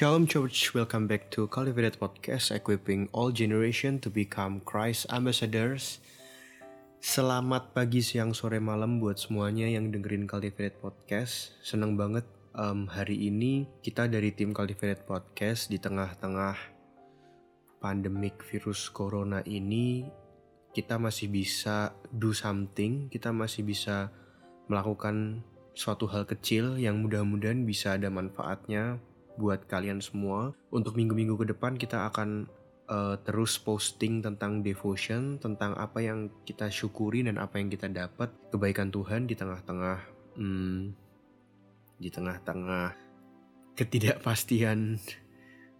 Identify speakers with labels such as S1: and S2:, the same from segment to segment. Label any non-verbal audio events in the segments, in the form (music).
S1: Shalom Church, welcome back to Cultivated Podcast, equipping all generation to become Christ ambassadors. Selamat pagi, siang, sore, malam buat semuanya yang dengerin Cultivated Podcast. Seneng banget um, hari ini kita dari tim Cultivated Podcast di tengah-tengah pandemik virus corona ini kita masih bisa do something, kita masih bisa melakukan suatu hal kecil yang mudah-mudahan bisa ada manfaatnya buat kalian semua. Untuk minggu-minggu ke depan kita akan uh, terus posting tentang devotion, tentang apa yang kita syukuri dan apa yang kita dapat kebaikan Tuhan di tengah-tengah hmm, di tengah-tengah ketidakpastian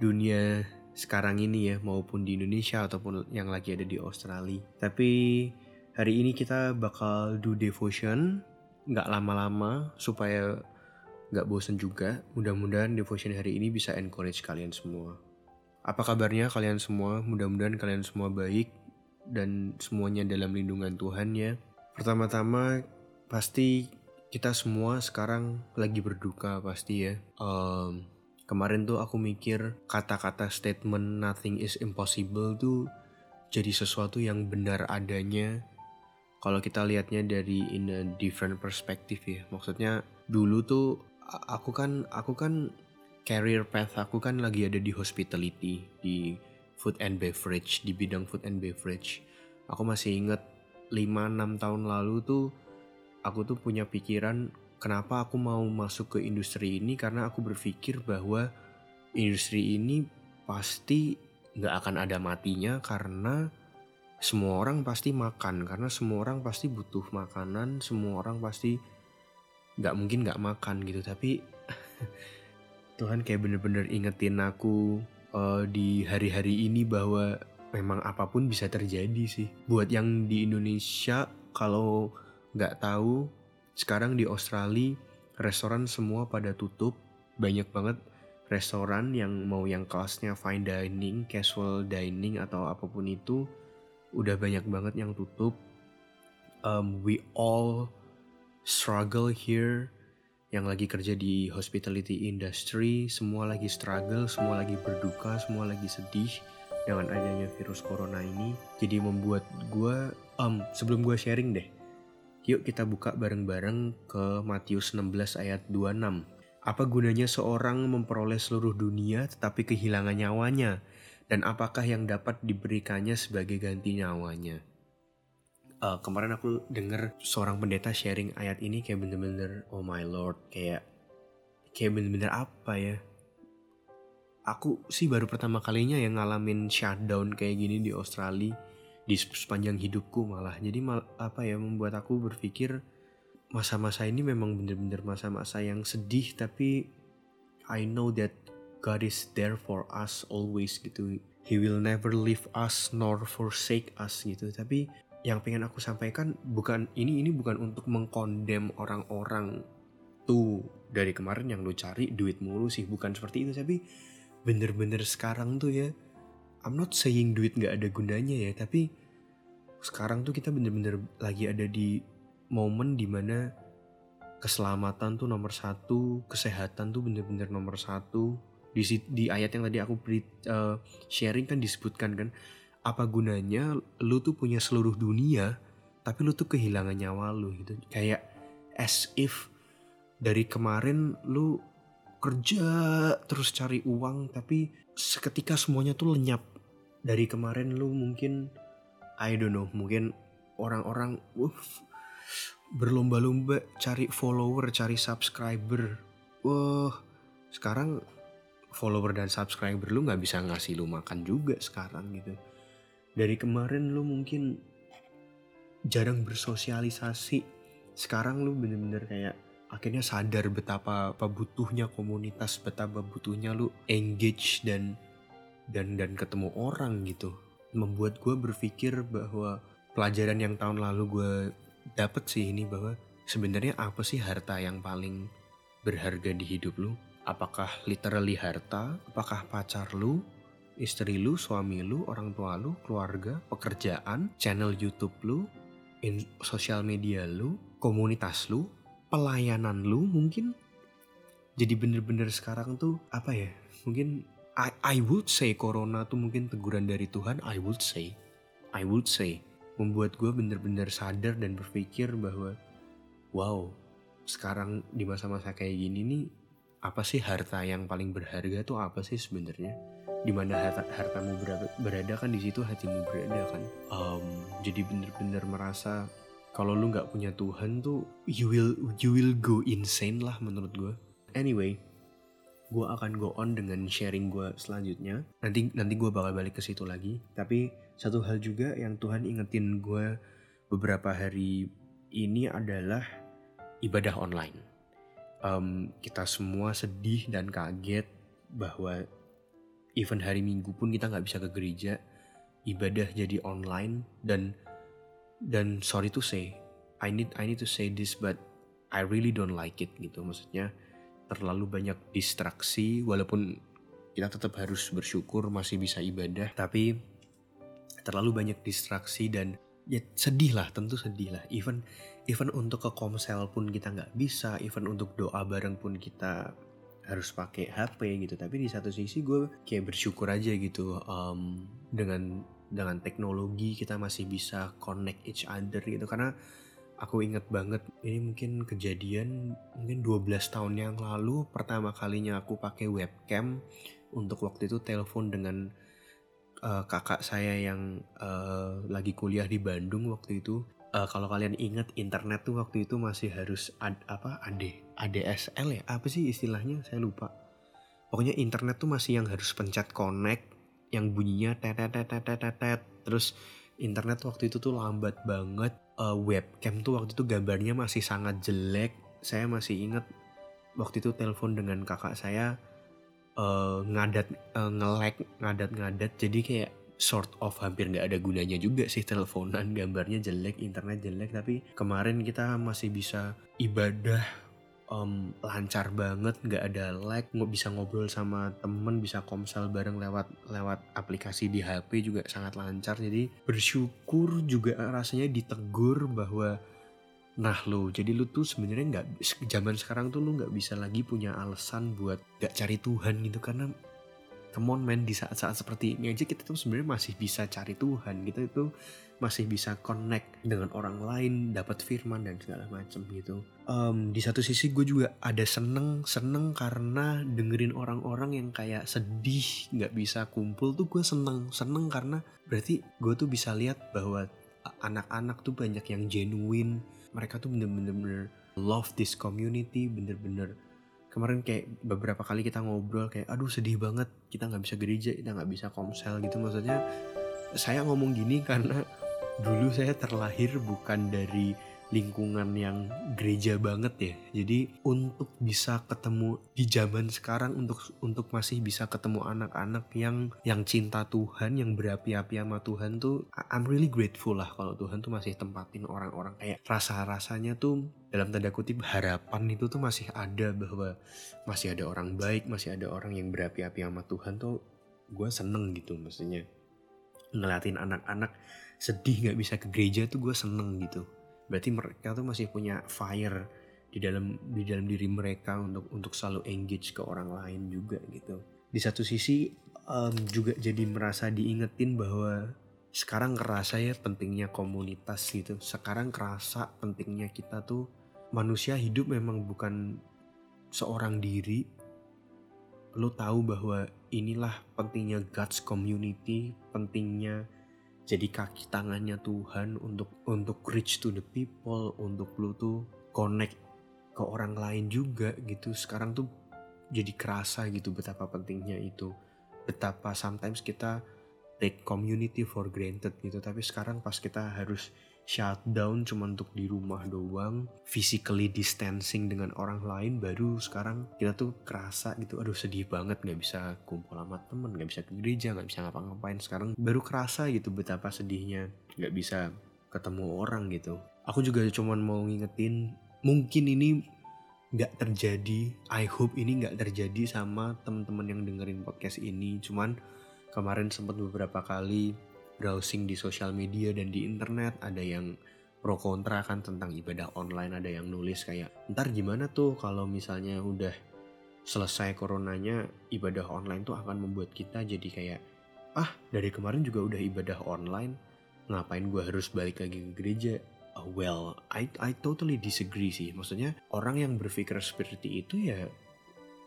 S1: dunia sekarang ini ya maupun di Indonesia ataupun yang lagi ada di Australia. Tapi hari ini kita bakal do devotion nggak lama-lama supaya nggak bosen juga. Mudah-mudahan devotion hari ini bisa encourage kalian semua. Apa kabarnya kalian semua? Mudah-mudahan kalian semua baik dan semuanya dalam lindungan Tuhan ya. Pertama-tama pasti kita semua sekarang lagi berduka pasti ya. Um, Kemarin tuh aku mikir kata-kata statement nothing is impossible tuh jadi sesuatu yang benar adanya kalau kita lihatnya dari in a different perspective ya. Maksudnya dulu tuh aku kan aku kan career path aku kan lagi ada di hospitality di food and beverage di bidang food and beverage. Aku masih inget 5-6 tahun lalu tuh aku tuh punya pikiran kenapa aku mau masuk ke industri ini karena aku berpikir bahwa industri ini pasti nggak akan ada matinya karena semua orang pasti makan karena semua orang pasti butuh makanan semua orang pasti nggak mungkin nggak makan gitu. Tapi (laughs) Tuhan kayak bener-bener ingetin aku uh, di hari-hari ini bahwa memang apa pun bisa terjadi sih. Buat yang di Indonesia kalau nggak tahu sekarang di Australia restoran semua pada tutup. Banyak banget restoran yang mau yang kelasnya fine dining, casual dining atau apa pun itu udah banyak banget yang tutup. Um, we all struggle here yang lagi kerja di hospitality industry, semua lagi struggle, semua lagi berduka, semua lagi sedih dengan adanya virus corona ini. Jadi membuat gue, um, sebelum gue sharing deh, Yuk kita buka bareng-bareng ke Matius 16 ayat 26. Apa gunanya seorang memperoleh seluruh dunia tetapi kehilangan nyawanya? Dan apakah yang dapat diberikannya sebagai ganti nyawanya? Uh, kemarin aku denger seorang pendeta sharing ayat ini kayak bener-bener oh my lord kayak kayak bener-bener apa ya? Aku sih baru pertama kalinya yang ngalamin shutdown kayak gini di Australia di sepanjang hidupku malah. Jadi mal, apa ya membuat aku berpikir masa-masa ini memang bener-bener masa-masa yang sedih tapi I know that God is there for us always gitu. He will never leave us nor forsake us gitu. Tapi yang pengen aku sampaikan bukan ini ini bukan untuk mengkondem orang-orang tuh dari kemarin yang lu cari duit mulu sih bukan seperti itu tapi bener-bener sekarang tuh ya I'm not saying duit gak ada gunanya ya tapi sekarang tuh kita bener-bener lagi ada di momen di mana keselamatan tuh nomor satu, kesehatan tuh bener-bener nomor satu. Di, di ayat yang tadi aku beri, uh, sharing kan disebutkan kan, apa gunanya lu tuh punya seluruh dunia, tapi lu tuh kehilangan nyawa lu gitu. Kayak as if dari kemarin lu kerja terus cari uang, tapi seketika semuanya tuh lenyap. Dari kemarin lu mungkin I don't know mungkin orang-orang uh, berlomba-lomba cari follower cari subscriber wah sekarang follower dan subscriber lu nggak bisa ngasih lu makan juga sekarang gitu dari kemarin lu mungkin jarang bersosialisasi sekarang lu bener-bener kayak akhirnya sadar betapa apa butuhnya komunitas betapa butuhnya lu engage dan dan dan ketemu orang gitu membuat gue berpikir bahwa pelajaran yang tahun lalu gue dapet sih ini bahwa sebenarnya apa sih harta yang paling berharga di hidup lu? Apakah literally harta? Apakah pacar lu? Istri lu, suami lu, orang tua lu, keluarga, pekerjaan, channel YouTube lu, in sosial media lu, komunitas lu, pelayanan lu mungkin? jadi bener-bener sekarang tuh apa ya mungkin I, I would say corona tuh mungkin teguran dari Tuhan I would say I would say membuat gue bener-bener sadar dan berpikir bahwa wow sekarang di masa-masa kayak gini nih apa sih harta yang paling berharga tuh apa sih sebenarnya di mana harta, hartamu berada, berada kan di situ hatimu berada kan. Um, jadi bener-bener merasa kalau lu nggak punya Tuhan tuh you will you will go insane lah menurut gue anyway gue akan go on dengan sharing gue selanjutnya. Nanti nanti gue bakal balik ke situ lagi. Tapi satu hal juga yang Tuhan ingetin gue beberapa hari ini adalah ibadah online. Um, kita semua sedih dan kaget bahwa even hari Minggu pun kita nggak bisa ke gereja, ibadah jadi online dan dan sorry to say, I need I need to say this but I really don't like it gitu. Maksudnya terlalu banyak distraksi walaupun kita tetap harus bersyukur masih bisa ibadah tapi terlalu banyak distraksi dan ya sedih lah tentu sedih lah. Even even untuk ke komsel pun kita nggak bisa even untuk doa bareng pun kita harus pakai HP gitu. Tapi di satu sisi gue kayak bersyukur aja gitu um, dengan dengan teknologi kita masih bisa connect each other gitu. Karena aku inget banget ini mungkin kejadian mungkin 12 tahun yang lalu pertama kalinya aku pakai webcam. Untuk waktu itu telepon dengan uh, kakak saya yang uh, lagi kuliah di Bandung waktu itu uh, kalau kalian ingat internet tuh waktu itu masih harus ad, apa AD ADSL ya? Apa sih istilahnya? Saya lupa. Pokoknya internet tuh masih yang harus pencet connect yang bunyinya tetet tetet tetet terus internet waktu itu tuh lambat banget. Uh, webcam tuh waktu itu gambarnya masih sangat jelek. Saya masih ingat waktu itu telepon dengan kakak saya uh, ngadat uh, ngelek ngadat-ngadat. Jadi kayak sort of hampir nggak ada gunanya juga sih teleponan. (laughs) Gambarnya jelek internet jelek tapi kemarin kita masih bisa ibadah um, lancar banget nggak ada lag nggak bisa ngobrol sama temen bisa komsel bareng lewat lewat aplikasi di HP juga sangat lancar. Jadi bersyukur juga rasanya ditegur bahwa nah lo jadi lu tuh sebenarnya nggak zaman sekarang tuh lu nggak bisa lagi punya alasan buat nggak cari Tuhan gitu. Karena come on man di saat-saat seperti ini aja kita tuh sebenarnya masih bisa cari Tuhan. Kita itu masih bisa connect dengan orang lain dapat firman dan segala macam gitu. Um, di satu sisi gue juga ada seneng seneng karena dengerin orang-orang yang kayak sedih nggak bisa kumpul tuh gue seneng. Seneng karena berarti gue tuh bisa lihat bahwa anak-anak tuh banyak yang genuine. Mereka tuh bener-bener love this community bener-bener kemarin kayak beberapa kali kita ngobrol kayak aduh sedih banget kita nggak bisa gereja kita nggak bisa komsel gitu. Maksudnya saya ngomong gini karena dulu saya terlahir bukan dari lingkungan yang gereja banget ya. Jadi untuk bisa ketemu di zaman sekarang untuk untuk masih bisa ketemu anak-anak yang yang cinta Tuhan, yang berapi-api sama Tuhan tuh I'm really grateful lah kalau Tuhan tuh masih tempatin orang-orang. Kayak rasa-rasanya tuh dalam tanda kutip harapan itu tuh masih ada bahwa masih ada orang baik, masih ada orang yang berapi-api sama Tuhan tuh gue seneng gitu maksudnya. Ngeliatin anak-anak sedih nggak bisa ke gereja tuh gue seneng gitu berarti mereka tuh masih punya fire di dalam di dalam diri mereka untuk untuk selalu engage ke orang lain juga gitu. Di satu sisi um, juga jadi merasa diingetin bahwa sekarang kerasa ya pentingnya komunitas gitu. Sekarang kerasa pentingnya kita tuh manusia hidup memang bukan seorang diri. Lo tahu bahwa inilah pentingnya God's community pentingnya jadi kaki tangannya Tuhan untuk untuk reach to the people untuk lu tuh connect ke orang lain juga gitu. Sekarang tuh jadi kerasa gitu betapa pentingnya itu. Betapa sometimes kita take community for granted gitu. Tapi sekarang pas kita harus shutdown cuma untuk di rumah doang physically distancing dengan orang lain baru sekarang kita tuh kerasa gitu aduh sedih banget nggak bisa kumpul sama temen nggak bisa ke gereja nggak bisa ngapa-ngapain. Sekarang baru kerasa gitu betapa sedihnya nggak bisa ketemu orang gitu. Aku juga cuma mau ngingetin mungkin ini nggak terjadi I hope ini nggak terjadi sama teman-teman yang dengerin podcast ini. Cuman kemarin sempat beberapa kali browsing di sosial media dan di internet ada yang pro kontra kan tentang ibadah online ada yang nulis kayak ntar gimana tuh kalau misalnya udah selesai coronanya ibadah online tuh akan membuat kita jadi kayak ah dari kemarin juga udah ibadah online ngapain gue harus balik lagi ke gereja Uh, well, I I totally disagree sih. Maksudnya orang yang berpikir seperti itu ya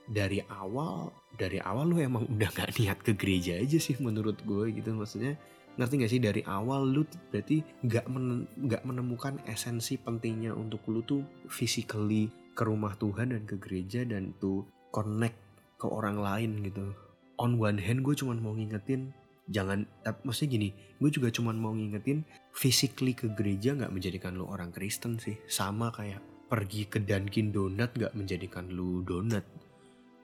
S1: dari awal dari awal lu emang udah gak niat ke gereja aja sih menurut gue gitu maksudnya ngerti gak sih? Dari awal lu berarti gak, men, gak menemukan esensi pentingnya untuk lu tuh physically ke rumah Tuhan dan ke gereja dan tuh connect ke orang lain gitu. On one hand gue cuma mau ngingetin jangan maksudnya gini gue juga cuma mau ngingetin physically ke gereja nggak menjadikan lu orang Kristen sih. Sama kayak pergi ke Dunkin Donat nggak menjadikan lu donat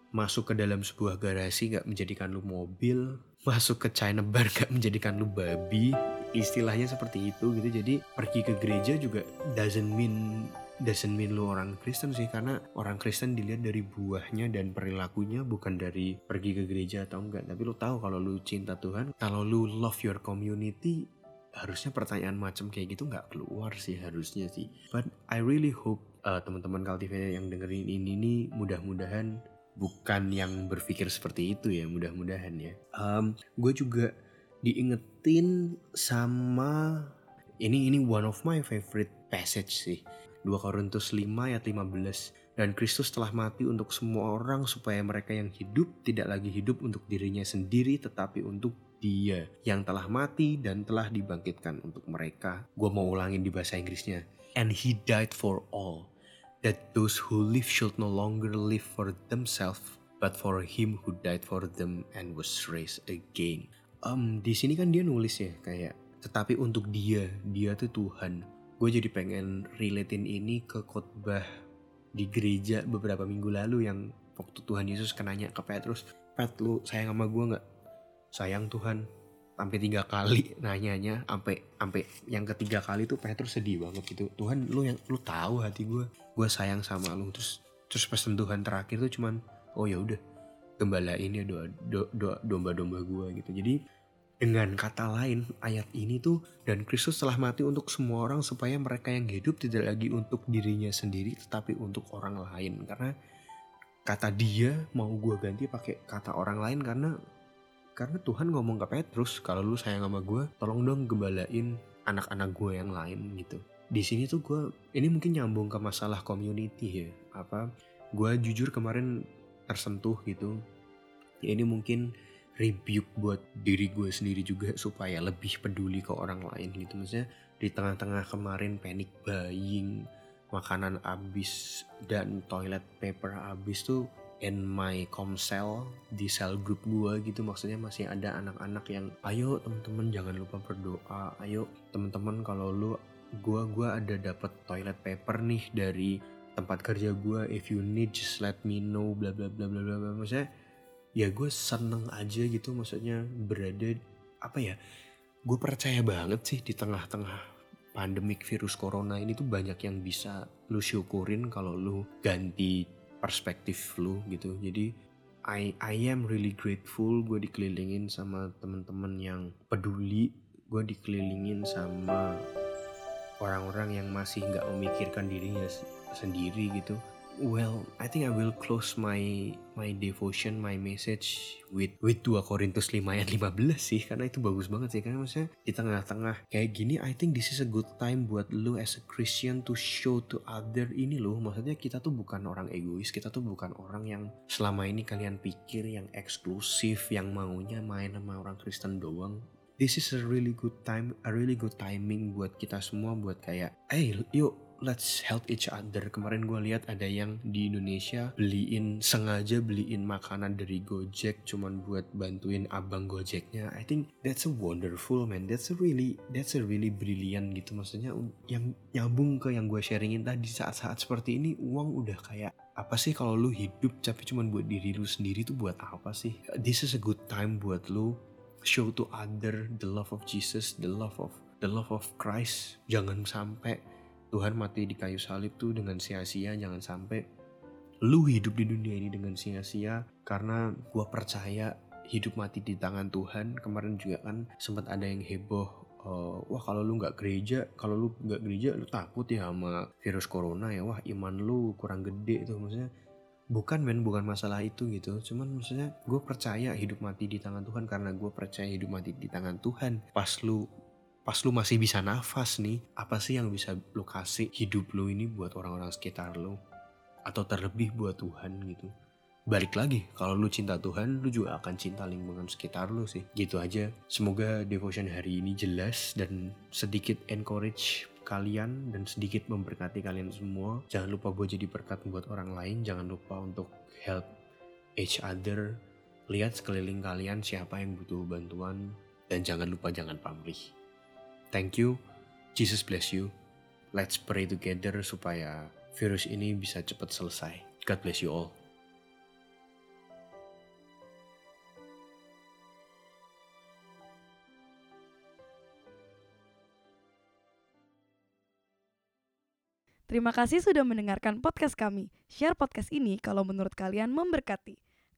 S1: masuk ke dalam sebuah garasi nggak menjadikan lu mobil masuk ke China bar nggak menjadikan lu babi istilahnya seperti itu gitu. Jadi pergi ke gereja juga doesn't mean doesn't mean lu orang Kristen sih karena orang Kristen dilihat dari buahnya dan perilakunya bukan dari pergi ke gereja atau enggak tapi lu tahu kalau lu cinta Tuhan kalau lu love your community harusnya pertanyaan macam kayak gitu nggak keluar sih harusnya sih. But I really hope uh, teman-teman cultivator yang dengerin ini nih mudah-mudahan bukan yang berpikir seperti itu ya mudah-mudahan ya um, gue juga diingetin sama ini ini one of my favorite passage sih 2 Korintus 5 ayat 15 dan Kristus telah mati untuk semua orang supaya mereka yang hidup tidak lagi hidup untuk dirinya sendiri tetapi untuk dia yang telah mati dan telah dibangkitkan untuk mereka. Gue mau ulangin di bahasa Inggrisnya. And he died for all, that those who live should no longer live for themselves, but for him who died for them and was raised again. Um, di sini kan dia nulis ya kayak, tetapi untuk dia, dia tuh Tuhan. Gue jadi pengen relatein ini ke khotbah di gereja beberapa minggu lalu yang waktu Tuhan Yesus kenanya ke Petrus. Pet lu sayang sama gue nggak? Sayang Tuhan sampai tiga kali (laughs) nanyanya sampai sampai yang ketiga kali tuh Petrus sedih banget gitu. Tuhan lu yang lu tahu hati gue gue sayang sama lu. Terus terus pesan Tuhan terakhir tuh cuman oh ya udah gembalain ya doa, doa domba-domba gue gitu. Jadi dengan kata lain, ayat ini tuh dan Kristus telah mati untuk semua orang supaya mereka yang hidup tidak lagi untuk dirinya sendiri tetapi untuk orang lain. Karena kata dia mau gue ganti pakai kata orang lain karena karena Tuhan ngomong ke Petrus kalau lu sayang sama gue, tolong dong gembalain anak-anak gue yang lain gitu. Di sini tuh gue ini mungkin nyambung ke masalah community ya. Apa gue jujur kemarin tersentuh gitu. Ya ini mungkin rebuke buat diri gue sendiri juga supaya lebih peduli ke orang lain gitu maksudnya di tengah-tengah kemarin panic buying makanan habis dan toilet paper habis tuh in my comsel di sel group gue gitu maksudnya masih ada anak-anak yang ayo teman-teman jangan lupa berdoa. Ayo teman-teman kalau lu gue gua ada dapat toilet paper nih dari tempat kerja gue if you need just let me know bla bla bla bla bla maksudnya ya gue seneng aja gitu maksudnya berada apa ya gue percaya banget sih di tengah-tengah pandemik virus corona ini tuh banyak yang bisa lu syukurin kalau lu ganti perspektif lu gitu. Jadi I I am really grateful gue dikelilingin sama temen-temen yang peduli. Gue dikelilingin sama orang-orang yang masih nggak memikirkan dirinya sendiri gitu Well, I think I will close my my devotion, my message with with 2 Korintus 5 ayat 15 sih. Karena itu bagus banget sih. Karena maksudnya di tengah-tengah kayak gini I think this is a good time buat lu as a Christian to show to other ini loh. Maksudnya kita tuh bukan orang egois kita tuh bukan orang yang selama ini kalian pikir yang eksklusif yang maunya main sama orang Kristen doang. This is a really good time, a really good timing buat kita semua buat kayak, hey yuk let's help each other. Kemarin gue lihat ada yang di Indonesia beliin sengaja beliin makanan dari Gojek cuman buat bantuin abang Gojeknya. I think that's a wonderful man. That's a really that's a really brilliant gitu maksudnya yang nyambung ke yang gue sharingin tadi saat-saat seperti ini uang udah kayak apa sih kalau lu hidup tapi cuman buat diri lu sendiri tuh buat apa sih? This is a good time buat lu show to other the love of Jesus, the love of the love of Christ. Jangan sampai Tuhan mati di kayu salib tuh dengan sia-sia jangan sampai lu hidup di dunia ini dengan sia-sia karena gue percaya hidup mati di tangan Tuhan. Kemarin juga kan sempat ada yang heboh uh, wah kalau lu nggak gereja kalau lu nggak gereja lu takut ya sama virus corona ya? Wah iman lu kurang gede tuh. Maksudnya bukan men bukan masalah itu gitu. Cuman maksudnya gue percaya hidup mati di tangan Tuhan karena gue percaya hidup mati di tangan Tuhan. Pas lu pas lu masih bisa nafas nih apa sih yang bisa lu kasih hidup lu ini buat orang-orang sekitar lu atau terlebih buat Tuhan gitu balik lagi kalau lu cinta Tuhan lu juga akan cinta lingkungan sekitar lu sih gitu aja semoga devotion hari ini jelas dan sedikit encourage kalian dan sedikit memberkati kalian semua. Jangan lupa buat jadi berkat buat orang lain. Jangan lupa untuk help each other. Lihat sekeliling kalian siapa yang butuh bantuan. Dan jangan lupa jangan pamrih. Thank you. Jesus bless you. Let's pray together supaya virus ini bisa cepat selesai. God bless you all.
S2: Terima kasih sudah mendengarkan podcast kami. Share podcast ini kalau menurut kalian memberkati.